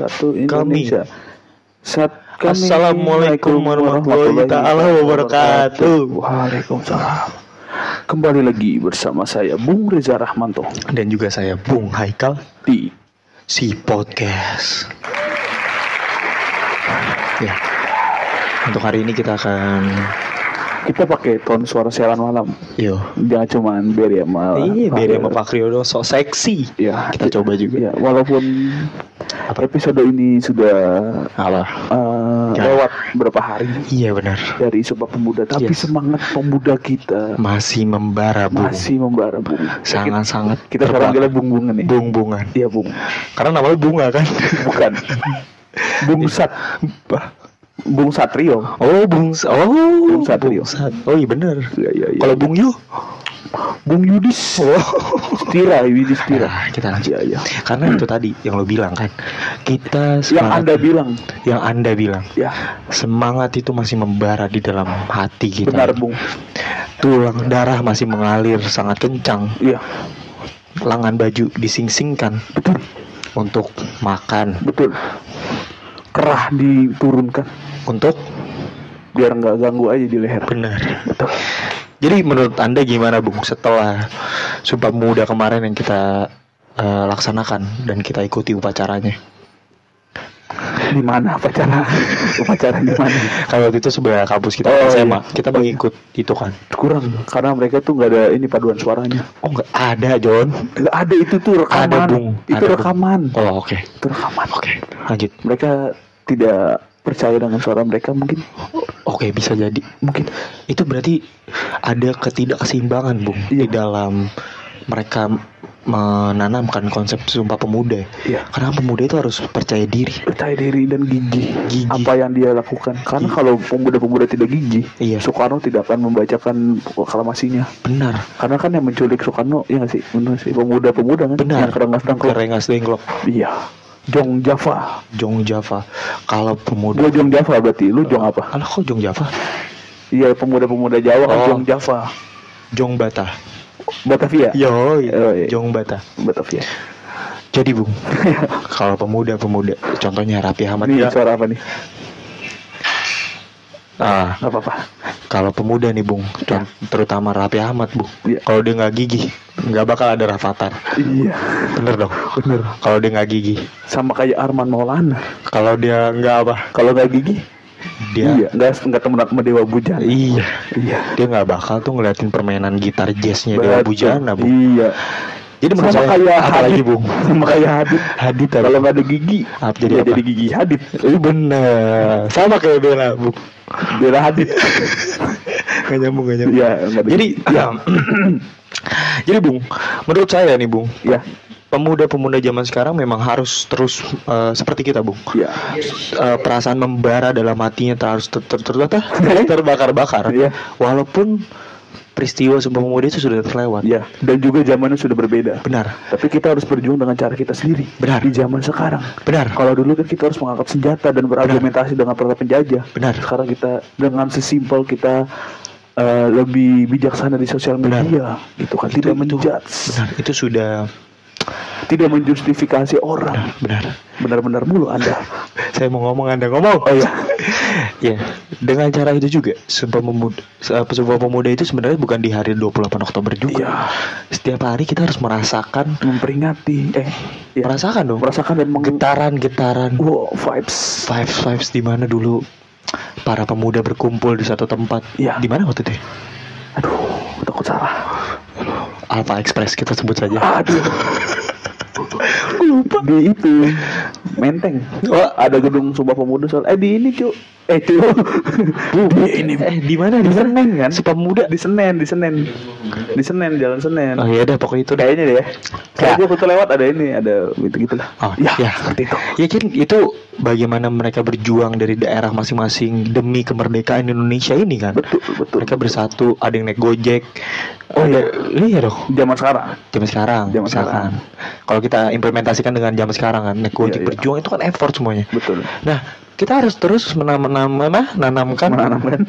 Satu Indonesia. Kami Assalamualaikum warahmatullahi taala wabarakatuh. Waalaikumsalam. Kembali lagi bersama saya Bung Reza Rahmanto Dan juga saya Bung Haikal di si podcast. Ya. Untuk hari ini kita akan kita pakai tone suara siaran malam. yo. Jangan cuman Berry sama Iya, Rio. sama Pak Rio so seksi. Ya, Kita coba juga. Ya, walaupun episode ini sudah Apa? eh, Ya. lewat berapa hari Iya benar. dari Sumpah Pemuda, tapi Yes. semangat pemuda kita Masih membara, Bung. masih membara bung. Sangat-sangat Kita sekarang gila bung-bungan nih. bung-bungan. Iya bung, Karena namanya bunga kan. bukan. bung Sat, Bung Satrio. Oh, Bung Oh, Bung Satrio. Sat. Oh, iya benar. Iya iya iya. Kalau Bung Yu Bung Yudis, Stira, Yudis Stira. Nah, kita lanjut. Iya iya. Karena itu tadi yang lo bilang kan. Kita Yang semangat- anda bilang, yang Anda bilang ya semangat itu masih membara di dalam hati kita. benar bung. Tulang darah masih mengalir sangat kencang. Iya Lengan baju disingsingkan betul untuk makan, betul. Kerah diturunkan untuk biar nggak ganggu aja di leher. benar. Betul. Jadi menurut Anda gimana, Bung? Setelah Sumpah Muda kemarin yang kita eh, laksanakan dan kita ikuti upacaranya. Di mana upacara? upacara di mana? Kalau waktu itu sebelah kampus kita Oh, SMA, iya. kita mengikut itu kan. Kurang karena mereka tuh nggak ada ini paduan suaranya. Oh, nggak ada, John. Nggak ada itu tuh rekaman. Ada, Bung. Itu Ada, Bung. rekaman. Oh, oke. Itu rekaman. Oke, lanjut. Mereka tidak percaya dengan suara mereka mungkin. Oke, bisa jadi. Mungkin. Itu berarti ada ketidakseimbangan, Bung, Iya. di dalam mereka menanamkan konsep sumpah pemuda. Iya. Karena pemuda itu harus percaya diri. Percaya diri dan gigih. Gigih. Apa yang dia lakukan. Karena kalau pemuda-pemuda tidak gigih, Iya. Soekarno tidak akan membacakan proklamasinya. Benar. Karena kan yang menculik Soekarno, ya nggak sih? Benar sih. Pemuda-pemuda kan. Benar. Yang kerengas dangklok. Kerengas dengklok. Iya. Jong Java. Jong Java. Kalau pemuda Gua Jong Java berarti. Lu Jong apa? Alah kok Jong Java? Iya, pemuda-pemuda Jawa kan Oh. Jong Java. Jong Bata. Batavia. Yo, Oh, iya. Jong Bata. Batavia. Jadi, Bung, kalau pemuda-pemuda, contohnya Rapi Ahmad Ini ya. suara apa nih? Ah, Gak apa-apa. kalau pemuda nih, Bung, con- terutama Rapi Ahmad, Bung. Iya. Kalau dia nggak gigih, nggak bakal ada Rafathar. Iya. Bener dong. Bener. Kalau dia nggak gigih, Sama kayak Arman Maulana. kalau dia nggak apa, Kalau nggak gigih, dia iya. Nggak nggak temenan sama Dewa Bujana. iya, Iya. dia nggak bakal tuh ngeliatin permainan gitar jazznya Dewa. Bujana, Bung. Iya. Jadi menurut Sama saya, kayak apalagi Hadid. Bung, Sama kayak Hadid. Hadid apa? Kalau nggak ada gigi, Apa, jadi ya apa? jadi gigi Hadid. Iya bener, sama kayak Bella, Bung. Bela Hadid. Gak nyambung, gak nyambung. Iya, nggak ada Jadi, ya. jadi Bung, menurut saya nih Bung, ya, pemuda-pemuda zaman sekarang memang harus terus eh, seperti kita Bung. ya. Eh, perasaan membara dalam hatinya harus ter- ter- ter- ter- terbakar-bakar. Iya. Walaupun peristiwa Sumpah Pemuda itu sudah terlewat. Ya, dan juga zamannya sudah berbeda. Benar, Tapi kita harus berjuang dengan cara kita sendiri. Benar. Di zaman sekarang. benar, Kalau dulu kan kita harus mengangkat senjata dan berargumentasi dengan para penjajah. Benar. Sekarang kita dengan sesimpel kita eh, lebih bijaksana di sosial Benar. media, gitu kan tidak menjudge, benar. Itu sudah tidak menjustifikasi orang. benar. Benar-benar mulu Anda. Saya mau ngomong Anda ngomong. Oh iya. ya, dengan cara itu juga Sumpah Pemuda, eh, Sumpah Pemuda itu sebenarnya bukan di hari 28 Oktober juga. Iya. Setiap hari kita harus merasakan Memperingati eh iya. merasakan dong merasakan dan meng getaran-getaran wow, vibes. vibes vibes di mana dulu para pemuda berkumpul di satu tempat. Iya. Di mana waktu itu? ya? Aduh, takut salah. Alpha Express kita sebut saja. Aduh. lupa di itu menteng Oh. ada gedung sumpah pemuda soal eh di ini cu eh cu di ini Eh, di mana? di? Senen kan Sumpah Pemuda. di Senen di Senen di Senen jalan Senen Oh iya dah pokoknya itu kayaknya deh ya kayak Ya. gue foto lewat ada ini ada gitu gitulah Oh, ya, ya. seperti itu Ya kan itu bagaimana mereka berjuang dari daerah masing-masing demi kemerdekaan Indonesia ini kan. betul betul Mereka bersatu, ada yang naik Gojek. Oh, iya. ada- iya dong. zaman sekarang Zaman sekarang, Zaman misalkan. Kalau kita implementasikan dengan zaman sekarang kan, naik Gojek Iya, iya. berjuang itu kan effort semuanya. betul Nah, kita harus terus menanam menanam menanamkan Menanamkan.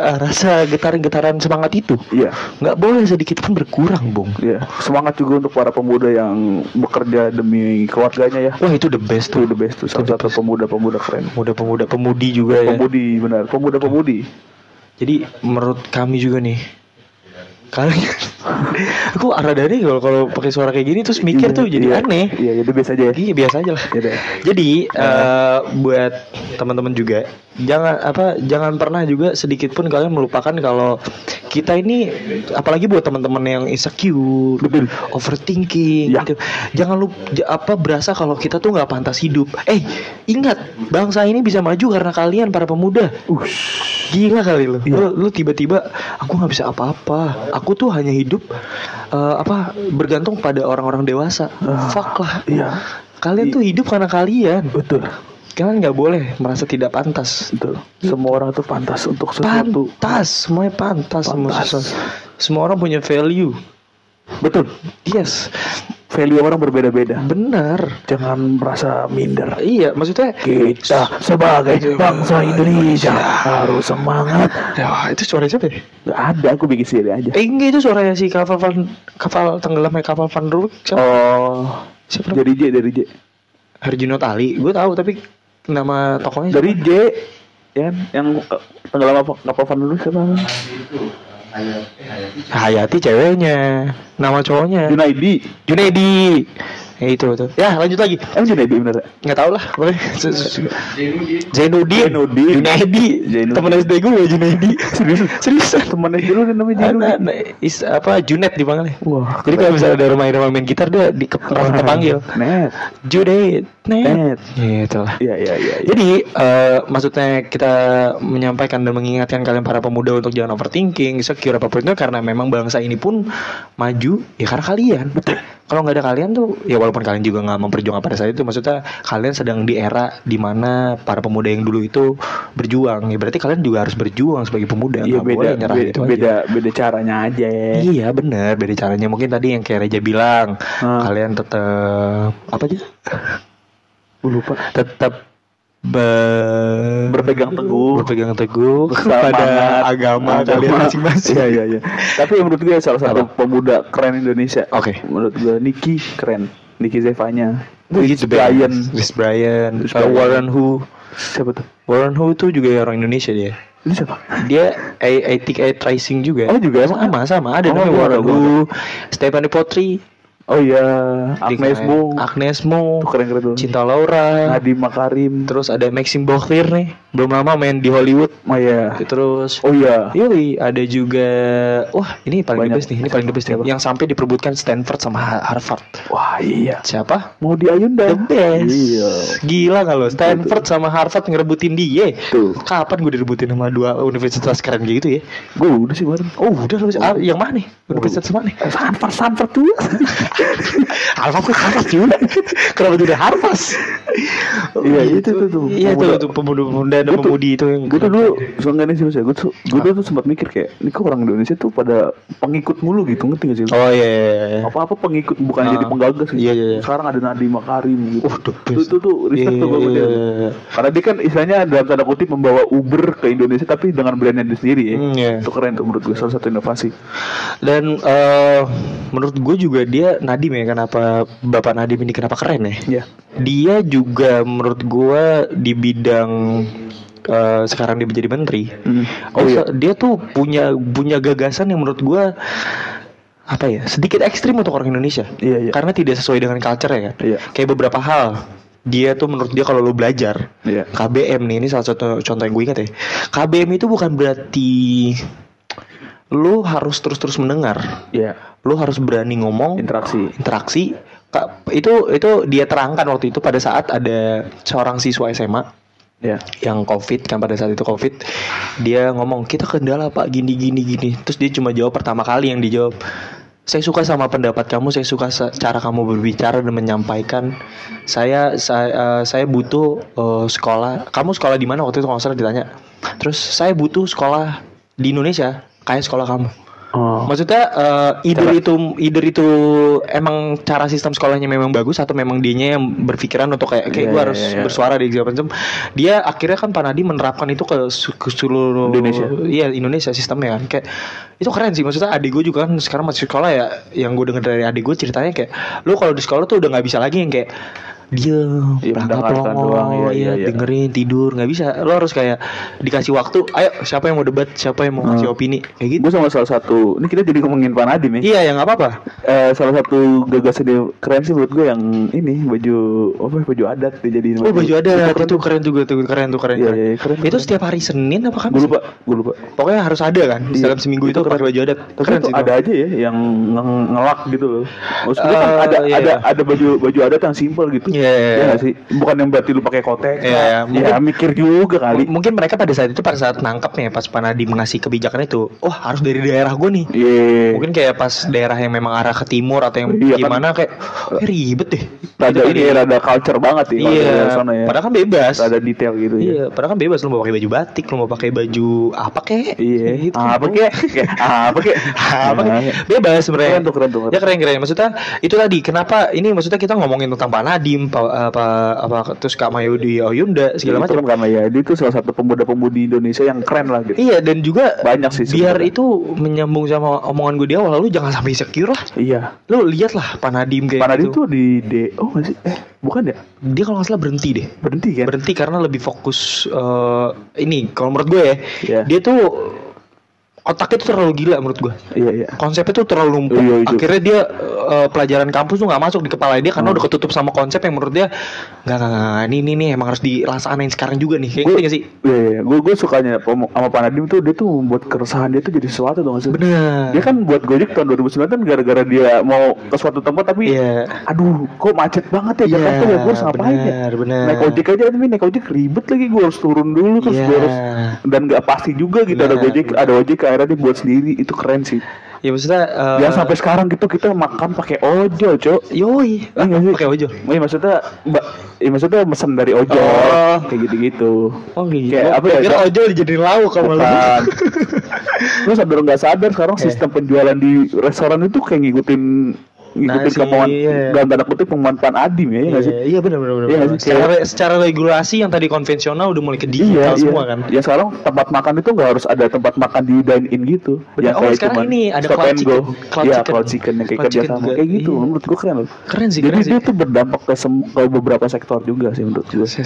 uh, rasa getaran-getaran semangat itu. Iya. Nggak boleh sedikit pun berkurang, Bung. Iya. Semangat juga untuk para pemuda yang bekerja demi keluarganya ya. Wah itu the best Itu tuh. the best tuh. Salah satu pemuda-pemuda keren. Pemuda-pemuda pemudi juga ya. Pemudi benar. Pemuda-pemudi. Jadi menurut kami juga nih kalian aku rada nih kalau kalau pakai suara kayak gini terus mikir tuh jadi Iya. aneh. Iya, jadi biasa aja ya. Iya biasa aja lah. Ya deh. Jadi eh, buat teman-teman juga jangan apa jangan pernah juga sedikit pun kalian melupakan kalau kita ini apalagi buat teman-teman yang insecure, Betul. overthinking Ya. gitu. Jangan lu apa berasa kalau kita tuh nggak pantas hidup. Eh, ingat bangsa ini bisa maju karena kalian para pemuda. Ush. Gila kali lu. Iya. Lu, lu tiba-tiba aku nggak bisa apa-apa. Aku tuh hanya hidup eh, apa bergantung pada orang-orang dewasa. Ah, Fuck lah. Iya. Kalian tuh hidup karena kalian. Betul. Kalian nggak boleh merasa tidak pantas. Betul. Semua orang tuh pantas untuk sesuatu. Pantas, semuanya pantas. Semua, Pantas. sesuatu. semua orang punya value. Betul. Yes, Value orang berbeda-beda. benar. Jangan merasa minder. Iya, maksudnya Kita sebagai bangsa Indonesia harus semangat. Ya, itu suara siapa ya? Gak ada, aku bikin sendiri aja. Eh, enggak itu suaranya si kapal van kapal tenggelamnya kapal Van Rooijk. Siapa? Oh, Siapa dari J, dari J, Herjunot Ali. Gue tahu tapi nama tokohnya siapa? dari J, ya, kan? yang eh, tenggelam apa kapal Van dulu siapa? Hayati ceweknya. Nama cowoknya. Junaidi. Junaidi. Ya itu tuh. Ya, lanjut lagi. Emang Junaidi bener? ya? Nggak tahu lah, boleh. Zainuddin. Zainuddin. Junaidi. Temen SD gue Junaidi. Serius? Serius. Temennya dulu namanya Ada, Junaidi. is apa Junet dipanggilnya. Wah, Jadi kalau misalnya ada rumah-rumah main gitar dia di kepanggil. Net. Junet. Net. Net. Gitu lah. Iya, iya, iya. iya. Jadi eh, maksudnya kita menyampaikan dan mengingatkan kalian para pemuda untuk jangan overthinking, secure apa pun itu karena memang bangsa ini pun maju ya karena kalian. Kalau nggak ada kalian tuh ya walaupun kalian juga nggak memperjuangkan pada saat itu maksudnya kalian sedang di era di mana para pemuda yang dulu itu berjuang ya berarti kalian juga harus berjuang sebagai pemuda Iya beda, boleh nyerah beda, gitu aja. beda, beda caranya aja. Iya bener beda caranya mungkin tadi yang kayak Reja bilang Ah. kalian tetap apa aja lupa. tetap be- Berpegang teguh. berpegang teguh Bersemangat. kepada agama kalian masing-masing. Iya iya iya. Tapi menurut gue salah satu Apa? pemuda keren Indonesia. Oke. Menurut gue Niki keren. Niki Zevanya. Chris Bryan. Chris Chris uh. Warren Hu. Siapa tuh? Warren Hu tuh juga orang Indonesia dia. Ini siapa? Dia I, I think I tracing juga. Oh, juga? sama sama ada Oh, namanya Warren Hu, Stephanie Potri, Oh iya, Agnes Mo. Agnes Mo, keren keren. Cinta Laura, Nadiem Makarim. terus ada Maxim Bokhir nih, belum lama main di Hollywood. Oh iya. Terus Oh iya. Yoi, ada juga wah ini paling the Banyak. best nih, ini paling the best nih. Yang sampai diperbutkan Stanford sama Ha- Harvard. Wah iya. Siapa? Mau di Ayunda. The best. Iya. Gila kalau Stanford sama Harvard ngerebutin dia. Tuh. Kapan gue direbutin sama dua universitas keren gitu ya? Gue udah sih kemarin. Oh, udah ah, yang mana nih? Universitas mana nih? Sanford Sanford tuh. Harvard tuh Harvard juga. Kenapa udah Harvard? Iya, itu tuh, tuh. Iya itu Pemuda. tuh pemuda-pemuda dan pemudi itu Gue tuh dulu suka nih serius ya. Gue tuh gue dulu tuh sempat mikir kayak, ini kok orang Indonesia tuh pada pengikut mulu gitu ngerti gak sih? Oh iya. iya, iya. Apa-apa pengikut bukan jadi penggagas gitu. Iya, iya, iya. Sekarang ada Nadiem Makarim gitu. Itu best. tuh, tuh respect tuh gue. Iya. Karena dia kan istilahnya dalam tanda kutip membawa Uber ke Indonesia tapi dengan brandnya dia sendiri ya. Hmm, iya. Itu keren tuh menurut gue salah satu inovasi. Dan eh menurut gue juga dia Nadim ya kenapa Bapak Nadim ini kenapa keren ya? Iya. Dia juga menurut gue di bidang eh, sekarang dia menjadi menteri. Hmm. Oh Oh iya. dia tuh punya punya gagasan yang menurut gue apa ya sedikit ekstrim untuk orang Indonesia. Iya, iya. Karena tidak sesuai dengan culture ya kan. Iya. Kayak beberapa hal dia tuh menurut dia kalau lu belajar Iya. KBM nih ini salah satu contoh yang gue ingat ya. KBM itu bukan berarti lu harus terus-terus mendengar. Iya. Lu harus berani ngomong, Interaksi. interaksi. Ka- Itu itu dia terangkan waktu itu pada saat ada seorang siswa SMA Iya. yang covid kan pada saat itu covid dia ngomong kita kendala pak gini gini gini terus dia cuma jawab pertama kali yang dijawab saya suka sama pendapat kamu saya suka cara kamu berbicara dan menyampaikan saya saya eh, saya butuh eh, sekolah kamu sekolah di mana waktu itu kalau salah ditanya terus saya butuh sekolah di Indonesia kayak sekolah kamu Oh. Maksudnya eh, either Cara- itu either itu emang cara sistem sekolahnya memang bagus atau memang dianya yang berpikiran untuk kayak kayak Iya, gue harus iya. bersuara di segala macam. Dia akhirnya kan Panadi menerapkan itu ke, ke seluruh Indonesia. Iya Indonesia sistemnya kan kayak itu keren sih maksudnya adik gue juga kan sekarang masih sekolah ya yang gue dengar dari adik gue ceritanya kayak lu kalau di sekolah tuh udah nggak bisa lagi yang kayak dia Iya, berangkat mendengarkan doang, doang, iya, iya, iya. dengerin tidur nggak bisa lo harus kayak dikasih waktu ayo siapa yang mau debat siapa yang mau ngasih Hmm. opini kayak gitu Gue sama salah satu, ini kita jadi ngomongin Pak Nadiem ya. iya ya nggak apa-apa Eh, salah satu gagasan dia keren sih menurut gue yang ini baju apa ya, baju adat dijadiin Oh baju adat itu keren juga tuh keren tuh keren. Iya, keren. iya, keren, Itu keren. setiap hari Senin apa kan? Gue lupa, gue lupa. Pokoknya harus ada kan Iya, dalam seminggu itu itu pakai keren. baju adat. Tapi Keren itu sih. ada aja ya yang nge- ngelak gitu loh. Maksudnya kan Eh, ada iya, ada iya. ada baju baju adat yang simpel gitu. Iya, iya, Iya iya. sih? Bukan yang berarti lu pakai kotek. Iya, iya. Ya, Mungkin- mikir juga kali. M- Mungkin mereka pada saat itu pada saat nangkapnya pas Panadi mengasih kebijakan itu, wah harus dari daerah gue nih. Iya. Mungkin kayak pas daerah yang memang arah ke timur atau yang Iya, kan. gimana kayak "Eh, ribet deh. rada Gitu ini kan. rada culture banget ya. kalau Iya. ya. Padahal kan bebas. Rada detail gitu ya. Iya, padahal kan bebas lu mau pakai baju batik, lu mau pakai baju apa kek? Iya. Gitu. Apa kek? Apa kek? apa Nah, kek? Bebas sebenarnya. Keren tuh, keren tuh, keren. Ya keren keren. Maksudnya itu tadi kenapa ini maksudnya kita ngomongin tentang Pak Pak apa apa terus Kak Mayudi Oyunda segala Itu macam. karena ya dia itu salah satu pemuda-pemudi Indonesia yang keren lah gitu. Iya dan juga Banyak sih biar itu menyambung sama omongan gue di awal lu jangan sampai insecure lah. Iya. Lu lihat lah Pak Nadim kayak Pak Nadiem gitu. tuh di DO nggak sih? Eh, bukan ya? Dia kalau nggak salah berhenti deh. Berhenti kan? Berhenti karena lebih fokus eh, ini kalau menurut gue ya. Iya. Dia tuh otaknya tuh terlalu gila menurut gue. Iya, iya. Konsepnya tuh terlalu numpuk. Iya, itu. Akhirnya dia eh, pelajaran kampus tuh nggak masuk di kepala dia karena Hmm. udah ketutup sama konsep yang menurut dia nggak nggak ini ini nih emang harus dilaksanain sekarang juga nih. Kayak Gue gitu sih? Iya, iya. Gue gue sukanya sama Pak Nadiem tuh dia tuh membuat keresahan dia tuh jadi sesuatu dong sih. Bener. Dia kan buat Gojek tahun 2009 kan gara-gara dia mau ke suatu tempat tapi Iya. aduh kok macet banget ya Iya, Jakarta ya gue harus ngapain ya benar. naik ojek aja tapi naik ojek ribet lagi gue harus turun dulu terus Iya. gue harus dan nggak pasti juga gitu ada Benar, gojek ada ojek akhirnya dia buat sendiri itu keren sih Ya maksudnya eh, ya sampai sekarang gitu kita makan pakai ojol cok Yoi, nggak sih? pakai ojol. Iya maksudnya mbak, iya maksudnya mesen dari ojol Oh. kayak gitu-gitu. Oh gitu. Kayak apa ya? Kira ojol dijadiin lauk sama lu. Lu sadar nggak sadar sekarang sistem penjualan di restoran itu kayak ngikutin ngikutin Nah, sih, kemauan iya. dalam tanda kutip pemanfaatan adim ya, iya nggak sih? Iya, iya benar benar benar. Iya, benar. sih, secara secara regulasi yang tadi konvensional udah mulai ke Iya, digital iya. semua kan. Ya sekarang tempat makan itu nggak harus ada tempat makan di dine in gitu. Bener. Oh, sekarang ini ada cloud chicken. Cloud Iya, chicken. cloud chicken yang kayak kerja sama kayak gitu. Iya. Menurut gua keren loh. Keren sih, Jadi keren dia sih. tuh berdampak ke, sem- ke beberapa sektor juga sih menurut se-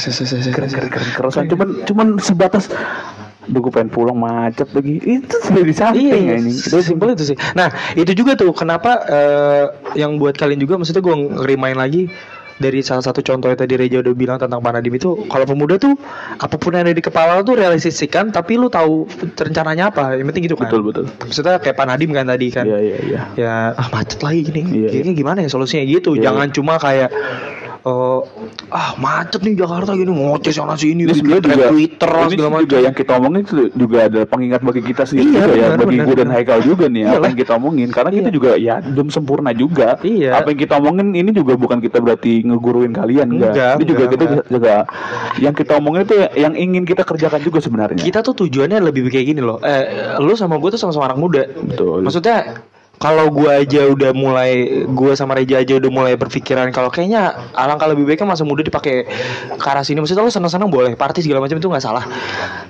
Keren keren keren keresan cuman cuman sebatas Duh gue pengen pulang macet lagi. Itu sudah di samping Iya, ini simpel itu sih. Nah, itu juga tuh kenapa eh, yang buat kalian juga maksudnya gue ngerimain lagi dari salah satu contoh yang tadi Reja udah bilang tentang Pak Nadiem itu kalau pemuda tuh apa pun yang ada di kepala lu tuh realisasikan tapi lu tahu rencananya apa. Yang penting gitu kan. Betul betul. Maksudnya kayak Pak Nadiem kan tadi kan. Iya iya iya. Ya ah macet lagi gini. Iya, kayaknya gimana ya solusinya? Gitu. Iya, jangan cuma kayak eh, ah macet nih Jakarta gini ngoceh sana sini Ini thread juga Twitter ini segala juga macam yang kita omongin itu juga ada pengingat bagi kita sendiri Iya, juga ya bagi gue dan. Haikal juga nih apa yang kita omongin karena kita Iya. juga ya belum sempurna juga Iya. apa yang kita omongin ini juga bukan kita berarti ngeguruin kalian enggak, Enggak, ini juga enggak, kita enggak. juga yang kita omongin itu yang ingin kita kerjakan juga sebenarnya kita tuh tujuannya lebih kayak gini loh. Eh, lu sama gue tuh sama-sama anak muda. Betul. Maksudnya kalau gue aja udah mulai, gue sama Reja aja udah mulai berpikiran kalau kayaknya alangkah lebih baiknya masa muda dipakai ke arah sini. Maksudnya lu senang-senang boleh, party segala macam itu nggak salah.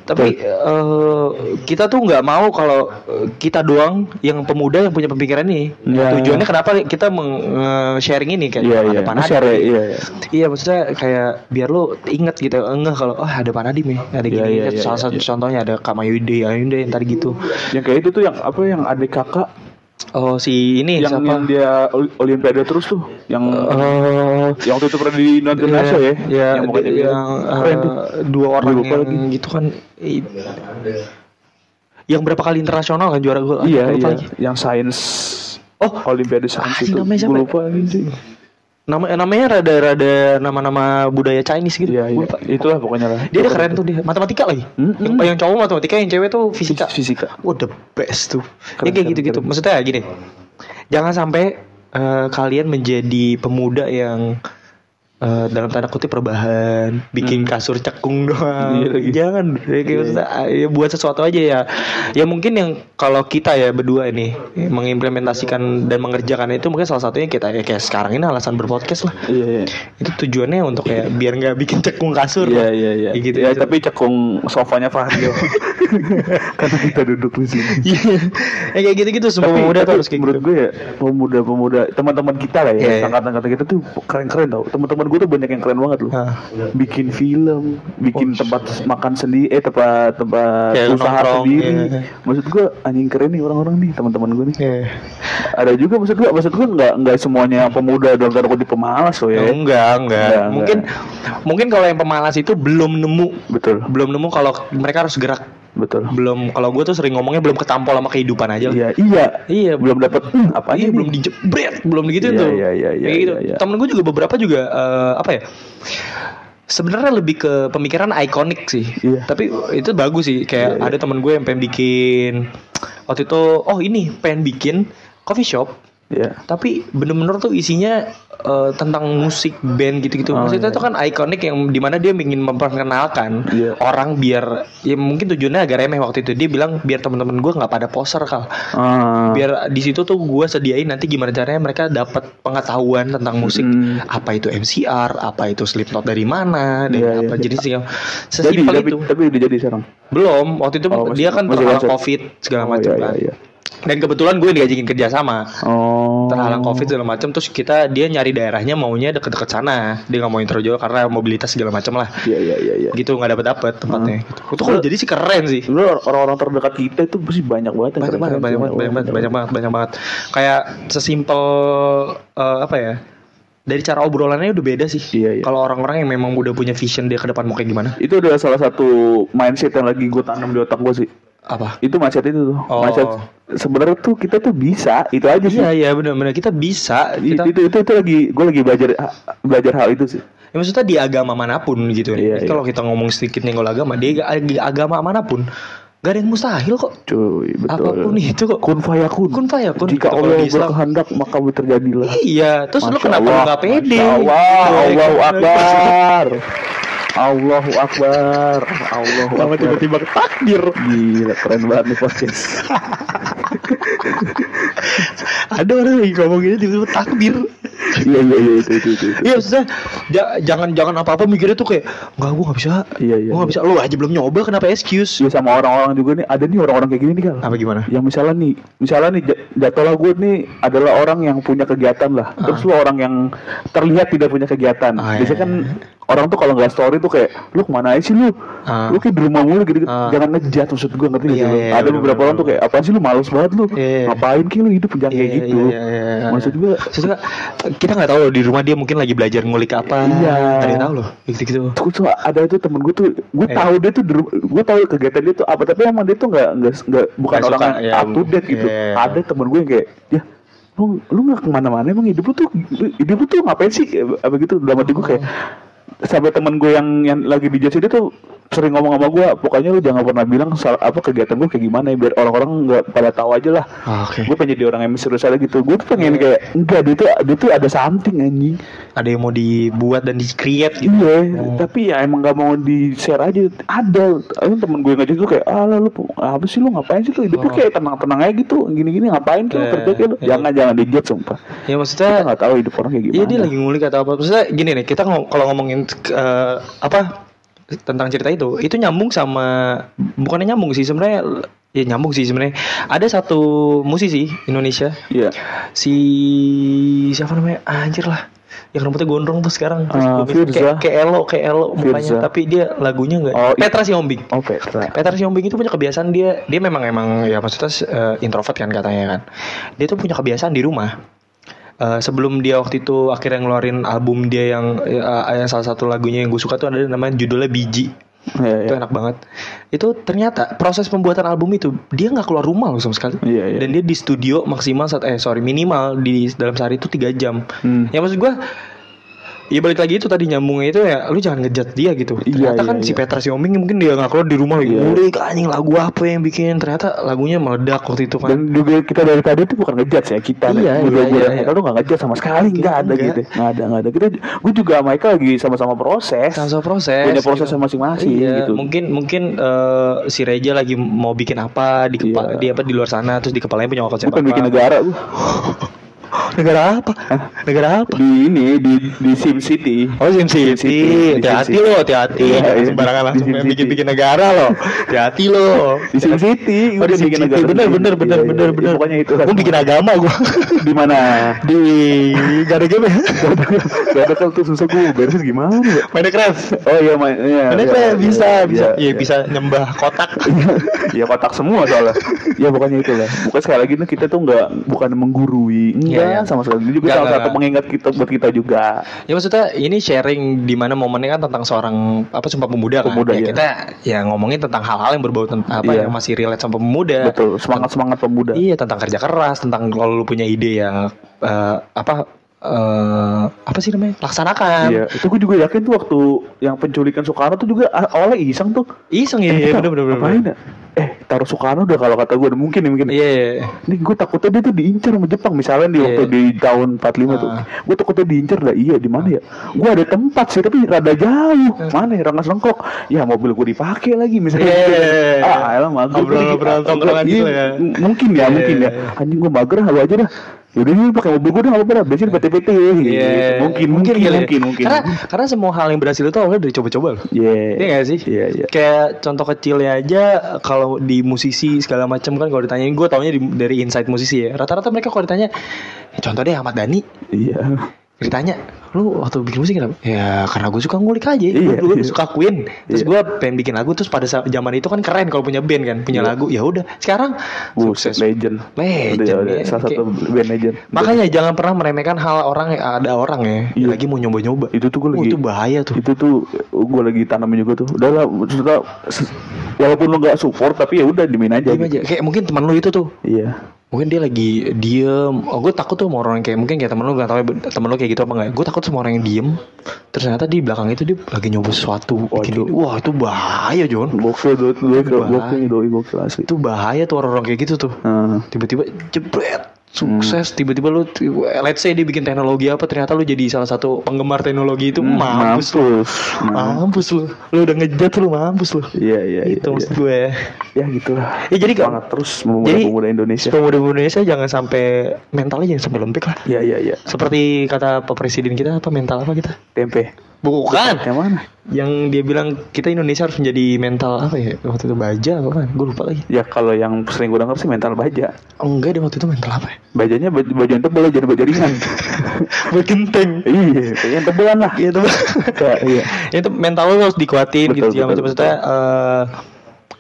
Tapi eh, kita tuh nggak mau kalau eh, kita doang yang pemuda yang punya pemikiran ini. Ya. Tujuannya kenapa kita meng-sharing ini kayak iya ada iya Pak share Nadiem. ya, iya iya Iya maksudnya kayak biar lu inget gitu enggak kalau oh ada Pak Nadiem ya ada Iya, gini iya, Kan iya, salah iya, satu iya. contohnya ada Kak Mayude Ayunda yang tadi gitu yang kayak itu tuh yang apa yang adik kakak oh si ini yang, siapa? yang dia oli- olimpiade terus tuh yang Eh, yang waktu itu pernah di nonton iya, Naso ya? iya, yang mukanya yang, gitu. eh, keren tuh. dua orang lupa yang lagi. gitu kan i- yang berapa kali internasional kan juara gue iya iya. lagi. yang sains oh olimpiade sains Ah, itu. namanya gue lupa lagi nama namanya rada-rada nama-nama budaya Chinese gitu. Iya iya. Itulah pokoknya lah. Dia ada keren tuh dia. Matematika lagi. Hmm, yang, yang cowok matematika yang cewek tuh fisika. Fisika. Wah the best tuh. Keren, ya kayak gitu-gitu. Maksudnya ya gini. Jangan sampai eh, kalian menjadi pemuda yang eh, dalam tanda kutip rebahan, bikin kasur cekung doang. Hmm. Iya lagi. Jangan ya, kayak maksudnya, ya, buat sesuatu aja ya. Ya mungkin yang kalau kita ya berdua ini eh, mengimplementasikan dan mengerjakan itu mungkin salah satunya kita ya kayak sekarang ini alasan berpodcast lah. Iya iya. Itu tujuannya untuk ya biar nggak bikin cekung kasur. Iya lah. iya iya. Ya, gitu, Ya, gitu. tapi cekung sofanya Fahrio. Karena kita duduk di sini. Iya. ya kayak gitu-gitu semua Tapi- pemuda tapi harus kayak menurut gitu. gue ya pemuda-pemuda teman-teman kita lah ya, Iya, iya. angkatan-angkatan kita tuh keren-keren tau. Teman-teman gue tuh banyak yang keren banget loh. Bikin film, bikin tempat makan sendiri, eh tempat tempat Kayak usaha nongkrong, sendiri. iya. Maksud gue anjing keren nih orang-orang nih teman-teman gue nih. Iya. Ada juga maksud gue, maksud gue nggak nggak semuanya pemuda dalam tanda kutip pemalas loh ya. Enggak, enggak. Enggak, Mungkin mungkin kalau yang pemalas itu belum nemu Betul, belum nemu kalau mereka harus gerak betul. belum kalau gue tuh sering ngomongnya belum ketampol sama kehidupan aja Iya, iya. Iya, belum dapat hmm, apa iya, ini belum dijebret belum gitu Iya, tuh iya, iya, iya, Kayak gitu iya, iya. temen gue juga beberapa juga eh, apa ya sebenarnya lebih ke pemikiran ikonik sih Iya. tapi itu bagus sih kayak Iya, iya. ada temen gue yang pengen bikin waktu itu oh ini pengen bikin coffee shop Iya. tapi bener-bener tuh isinya eh, tentang musik band gitu-gitu. Oh, Maksudnya iya. itu kan ikonik yang di mana dia ingin memperkenalkan Iya. orang biar ya mungkin tujuannya agak remeh waktu itu dia bilang biar teman-teman gue nggak pada poser kal. Ah. Biar di situ tuh gue sediain nanti gimana caranya mereka dapat pengetahuan tentang musik. Hmm. Apa itu MCR, apa itu Slipknot dari mana, dan iya, apa jenis yang jadi sesimpel tapi, itu. tapi udah jadi sekarang. Belum, waktu itu Oh, masih- dia kan konsep. covid segala Oh, macam iya, kan. iya, iya. Dan kebetulan gue diajakin kerja sama Oh. Terhalang covid segala macam terus kita dia nyari daerahnya maunya deket-deket sana dia nggak mau intro jauh karena mobilitas segala macam lah Iya iya iya iya. gitu nggak dapet dapet tempatnya Hmm. gitu. itu kalau jadi sih keren sih Sebenarnya orang-orang terdekat kita itu pasti banyak banget yang banyak banget banyak banget banyak banget banyak banget banyak banget kayak sesimpel eh, apa ya dari cara obrolannya udah beda sih Iya, iya. kalau orang-orang yang memang udah punya vision dia ke depan mau kayak gimana Itu adalah salah satu mindset yang lagi gue tanam di otak gue sih. Apa Itu mindset itu tuh. Oh. Mindset sebenarnya tuh kita tuh bisa, itu aja sih. iya iya benar-benar kita bisa Itu, kita itu itu itu lagi gue lagi belajar belajar hal itu sih. Ya, maksudnya di agama mana pun gitu Iya, iya. Kalau kita ngomong sedikit nyenggol agama, di ag- agama mana pun gak ada yang mustahil kok. Cuy, betul. Apa pun itu kok. Kun fayakun. Kun fayakun. Jika Gitu Allah berkehendak maka terjadilah. Iya, terus lu Masya kenapa lu Allah, gak pede? Masya Allah, Gitu, ya Allahu kan? Akbar. Allahu Akbar. Allahu Kenapa Akbar. tiba-tiba takdir? Gila, keren banget nih podcast. Ada orang yang ngomong gini tiba-tiba takdir. Iya iya iya itu itu. Iya, maksudnya ja- jangan jangan apa-apa mikirnya tuh kayak enggak gua gak bisa. Iya, iya, Gua gak iya. bisa. Lu aja belum nyoba kenapa excuse? Iya sama orang-orang juga nih, ada nih orang-orang kayak gini nih kan. Apa gimana? Yang misalnya nih, misalnya nih ja- jatuhlah gue nih adalah orang yang punya kegiatan lah. Terus lu orang yang terlihat tidak punya kegiatan. Ah, Biasanya iya, kan orang tuh kalau nggak story tuh kayak lu ke mana aja sih lu? Ah. Lu kayak di rumah mulu gitu. Ah. Jangan ngejat maksud gue ngerti nggak Iya, iya, Ada bener, beberapa bener, orang tuh kayak apaan sih lu males banget lu? Iya. Ngapain sih lu hidup jangan kayak Iya, gitu. iya, iya, iya. Maksud gue kita nggak tahu loh di rumah dia mungkin lagi belajar ngulik apa. Iya. Yang tahu loh. Gitu-gitu. Terus tuh ada itu temen gue tuh, gue Eh. tahu dia tuh, gue tahu kegiatan dia tuh apa, tapi emang dia tuh nggak nggak nggak bukan Nggak orang suka, yang ya. up to date gitu. Iya. Ada temen gue yang kayak, ya lu lu nggak ke mana-mana emang hidup lu tuh hidup lu tuh ngapain sih apa gitu dalam hati gue kayak sampai temen gue yang yang lagi di judge dia tuh sering ngomong sama gue pokoknya lu jangan pernah bilang soal apa kegiatan gue kayak gimana ya biar orang-orang nggak pada tahu aja lah Ah, Oke. gue pengen jadi orang yang misterius aja gitu gue tuh pengen kayak enggak dia tuh dia tuh ada something anjing Ada yang mau dibuat dan di-create gitu. Iya, Oh. tapi ya emang gak mau di share aja. Ada, ada temen gue ngajak gue kayak, ah lu apa sih lu ngapain sih lu hidup Oh. kayak tenang-tenang aja gitu, gini-gini ngapain lu Iya, kerja kayak lu? iya. Jangan jangan dijat sumpah. Ya maksudnya Kita nggak tahu hidup orang kayak gimana. Iya dia lagi ngulik atau apa. Maksudnya gini nih, kita ngom- kalau ngomongin eh, apa tentang cerita itu, itu nyambung sama bukannya nyambung sih sebenarnya ya nyambung sih sebenarnya. Ada satu musisi Indonesia Iya. si siapa namanya? Anjir lah. Yang rambutnya gondrong tuh sekarang Ah, Firza. kayak kayak elo kayak elo mukanya Firza. tapi dia lagunya enggak Oh, i- Petra Siombing Oh Petra. Peter Siombing itu punya kebiasaan dia dia memang emang ya maksudnya eh, introvert kan katanya kan. Dia tuh punya kebiasaan di rumah. Eh, sebelum dia waktu itu akhirnya ngeluarin album dia yang eh, yang salah satu lagunya yang gue suka tuh ada namanya judulnya Biji. Iya, Itu iya. enak banget. Itu ternyata proses pembuatan album itu dia nggak keluar rumah loh sama sekali. Iya, iya. Dan dia di studio maksimal saat eh sorry minimal di dalam sehari itu tiga jam. Hmm. Ya maksud gue Iya balik lagi itu tadi nyambungnya itu ya lu jangan ngejat dia gitu. Iya, Ternyata kan iya, si iya. Petra Siombing mungkin dia nggak keluar di rumah lagi Iya. ngulik anjing lagu apa yang bikin ternyata lagunya meledak waktu itu kan. Dan juga kita dari tadi itu bukan ngejat ya kita Iya, iya, iya, kita iya. tuh nggak ngejat sama sekali nggak ada Enggak. gitu. Nggak ada nggak ada. Kita gue juga sama Eka lagi sama-sama proses. Sama-sama proses. Punya prosesnya gitu. masing-masing Iya, gitu. Mungkin mungkin eh, si Reja lagi mau bikin apa di kepa- Iya. di apa di luar sana terus di kepalanya punya konsep pengen apa. bikin negara gue. Negara apa? Negara apa? Di ini di di Sim City. Oh Sim City, City. hati-hati lo, hati-hati. Iya, Jangan iya, sembarangan langsung bikin-bikin negara lo. Hati-hati lo. Di Sim City. Oh, di Gua Sim bikin City. negara Bener, bener, bener, Iya, bener, iya. bener. Pokoknya itu. Gue bikin agama gue di mana? di gak ada game ya. Gak ada kalau tuh susah gue beresin gimana? Minecraft. Oh iya main iya. Minecraft iya, bisa, iya, bisa. iya, Iya bisa nyembah kotak. ya kotak semua soalnya ya pokoknya itu lah bukan sekali lagi nih kita tuh nggak bukan menggurui enggak Iya, iya. sama sekali ini juga Nggak, salah nggak, satu nggak. pengingat kita buat kita juga Ya maksudnya ini sharing di mana momennya kan tentang seorang apa sumpah pemuda kan. Pemuda, ya, iya. kita ya ngomongin tentang hal-hal yang berbau tentang apa Iya. yang masih relate sama pemuda. betul semangat semangat pemuda Iya tentang kerja keras, tentang kalau lu punya ide yang eh, apa eh, apa sih namanya laksanakan. Iya, itu gue juga yakin tuh waktu yang penculikan Soekarno tuh juga ah, awalnya iseng tuh. Iseng ya, Eh, iya bener bener ya? Eh, taruh Soekarno udah kalau kata gue mungkin nih mungkin. Iya, iya. Nih gue takutnya dia tuh diincar sama Jepang misalnya di Iya. waktu di tahun 45 tuh. Ah. Gue takutnya diincar lah iya di mana ya? Gue ada tempat sih tapi rada jauh. Mana ya Rengas Lengkok? Ya mobil gue dipakai lagi misalnya. Iya, gitu. iya, iya. Ah, elah mager. Ngobrol-ngobrol tongkrongan gitu ya. Mungkin ya, Iya, mungkin ya. Anjing gue mager lu aja dah. Yaudah nih pakai mobil gue dah nggak apa-apa. Biasanya PT-PT gitu. Iya, Mungkin, mungkin, kali ya. mungkin, mungkin. Karena karena semua hal yang berhasil itu awalnya dari coba-coba loh. Iya. Iya gak sih? Iya, iya. Kayak contoh kecilnya aja kalau di musisi segala macam kan kalau ditanyain gue taunya di- dari insight musisi ya. Rata-rata mereka kalau ditanya ya contoh deh Ahmad Dhani Iya. Ditanya lu waktu bikin musik kenapa? Ya karena gue suka ngulik aja. Iya, gue iya. suka Queen. Terus Iya. gue pengen bikin lagu terus pada zaman itu kan keren kalau punya band kan, punya Iya. lagu. Ya udah, sekarang Buset, sukses. legend. Legend, Udah, udah, ya. salah satu band legend. Makanya jangan pernah meremehkan hal orang yang ada orang ya, Iya. lagi mau nyoba-nyoba. itu tuh gue Oh, lagi itu bahaya tuh. itu tuh gue lagi tanamin juga tuh udahlah se- walaupun lo nggak support tapi ya udah dimin aja gitu. aja. Kayak mungkin teman lu itu tuh iya mungkin dia lagi diem. Oh, gue takut tuh sama orang yang kayak mungkin kayak temen lu gak tau temen lu kayak gitu apa enggak gue takut sama orang yang diem. Terus ternyata di belakang itu dia lagi nyoba sesuatu Wah, bikin wah itu bahaya John gokil doi gokil asli itu bahaya tuh orang-orang kayak gitu tuh. Nah, tiba-tiba jebret. Sukses tiba-tiba lu let's say dia bikin teknologi apa ternyata lu jadi salah satu penggemar teknologi itu hmm, mampus lu mampus Nah, mampus lu lu udah ngejat lu mampus lu iya iya itu iya, maksud iya. gue ya gitulah ya jadi semangat terus memuda jadi pemuda Indonesia pemuda Indonesia jangan sampai mentalnya jangan sampai lembek lah iya iya iya Seperti kata Pak Presiden kita apa mental apa kita? tempe Bukan. yang mana Yang dia bilang kita Indonesia harus menjadi mental apa ya? Waktu itu baja apa kan? Gue lupa lagi. ya kalau yang sering gue denger sih mental baja Oh, enggak deh waktu itu mental apa ya? Bajanya baju, baju yang tebel jadi baju ringan Berkenteng. iya yang tebelan lah. Iya. Ya, iya. Itu mental lo harus dikuatin gitu Betul, ya betul, maksudnya eh,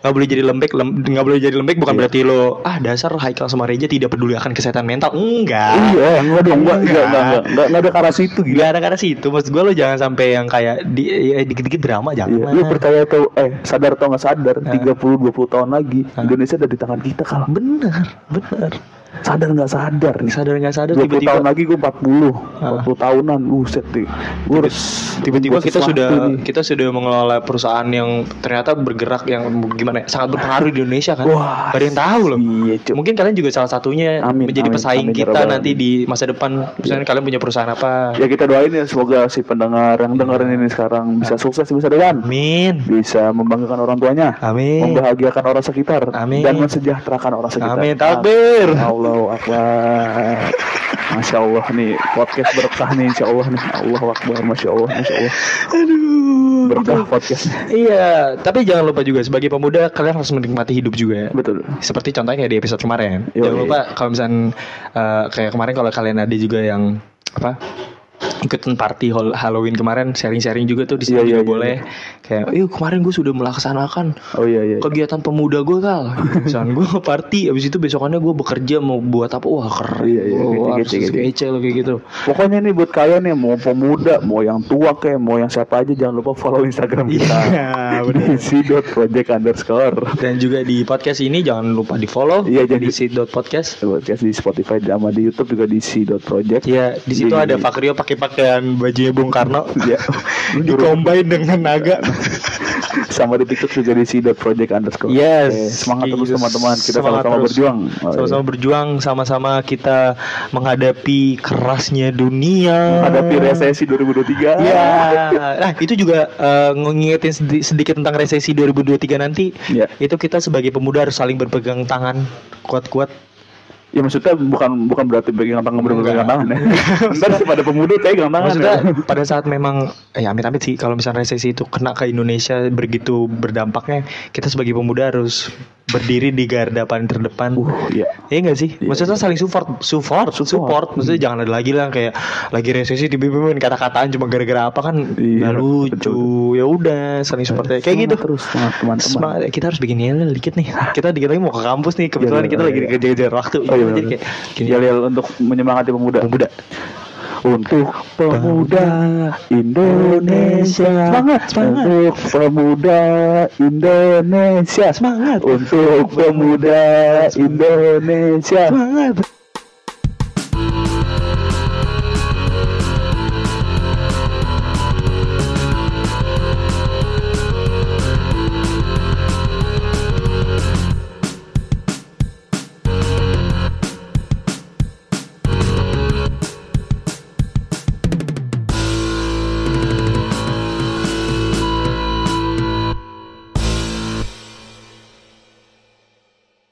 nggak boleh jadi lembek lem- nggak boleh jadi lembek bukan Iya. berarti lo ah dasar Haikal sama Reja tidak peduli akan kesehatan mental. Enggak. Iya enggak dong enggak enggak enggak. enggak enggak, enggak ada ke arah situ gitu. Gak ada karena situ. Maksud gue lo jangan sampai yang kayak di ya, dikit-dikit drama jangan. Iya, lu percaya atau eh sadar atau nggak sadar Ah. 30 20 tahun lagi Ah. Indonesia ada di tangan kita kalau bener bener sadar nggak sadar nih. Sadar nggak sadar 20 tiba-tiba tahun lagi gue 40 Ah. 40 tahunan. Buset nih gue harus tiba-tiba kita sudah nih. kita sudah mengelola perusahaan yang ternyata bergerak yang gimana ya, sangat berpengaruh di Indonesia kan? Wah, Gak ada yang tahu loh. iya, mungkin kalian juga salah satunya Amin, menjadi amin, pesaing amin, ya kita Rabbal nanti di masa depan. Misalnya kalian punya perusahaan apa? Ya kita doain ya semoga si pendengar yang dengerin ini sekarang bisa sukses di masa depan amin. Bisa membanggakan orang tuanya. Amin. Membahagiakan orang sekitar. Amin. dan mensejahterakan orang sekitar. Amin. Takbir Allahu Akbar. Masya Allah nih podcast berkah nih Insya Allah nih. Allah Akbar Masya Allah Masya Allah. Aduh. Berkah podcast. Iya tapi jangan lupa juga sebagai pemuda kalian harus menikmati hidup juga ya. Betul. Seperti contohnya kayak di episode kemarin. Yoi. Jangan lupa kalau misalnya eh, kayak kemarin kalau kalian ada juga yang apa ikutan party Halloween kemarin sharing-sharing juga tuh di sini Iya, juga iya, iya, boleh. Kayak, "Yuk kemarin gue sudah melaksanakan oh iya iya kegiatan pemuda gue kal." Gitu. Misalnya gue party, abis itu besokannya gue bekerja mau buat apa? Wah keren. Iya, iya, kece, harus kece, kece. kece lo kayak gitu. pokoknya nih buat kalian nih mau pemuda mau yang tua kayak mau yang siapa aja jangan lupa follow Instagram kita Iya, bener. di si.project underscore Dan juga di podcast ini jangan lupa di follow Iya, di jadi- si.podcast. podcast di Spotify sama di YouTube juga di si.project Ya, di situ Di- ada Fakrio pakai pakai pakaian bajunya Bung Karno. Ya. Dicombine dengan naga. sama di TikTok juga di project underscore. Yes. Oke, semangat terus teman-teman. Kita sama-sama berjuang. Oh, Sama-sama iya. berjuang, sama-sama kita menghadapi kerasnya dunia. Hadapi resesi 2023. Ya, nah itu juga eh, ngingetin sedi- sedikit tentang resesi 2023 nanti. Ya. Itu kita sebagai pemuda harus saling berpegang tangan kuat-kuat. Ya maksudnya bukan bukan berarti pegang tangan berpegang Enggak. tangan ya. Ntar pada pemuda pegang tangan. Maksudnya ya. pada saat memang ya amit-amit sih kalau misalnya resesi itu kena ke Indonesia begitu berdampaknya kita sebagai pemuda harus berdiri di garda paling terdepan. Uh, ya. Iya enggak sih? Iya, Maksudnya saling support, support, support, Support. Maksudnya jangan ada lagi lah kayak lagi resesi dibimbingin kata-kataan cuma gara-gara apa kan Iya, nggak lucu. Ya udah saling support kayak gitu. Terus teman-teman. Kita harus bikin yel dikit nih. Kita dikit lagi mau ke kampus nih. Kebetulan Iya, kita iya, lagi iya. dikejar-kejar waktu. Oh iya, Jadi bener. kayak gini. Yel-yel untuk menyemangati pemuda. Pemuda. Untuk pemuda Indonesia Semangat, semangat. Untuk pemuda Indonesia Semangat. Untuk pemuda Indonesia Semangat.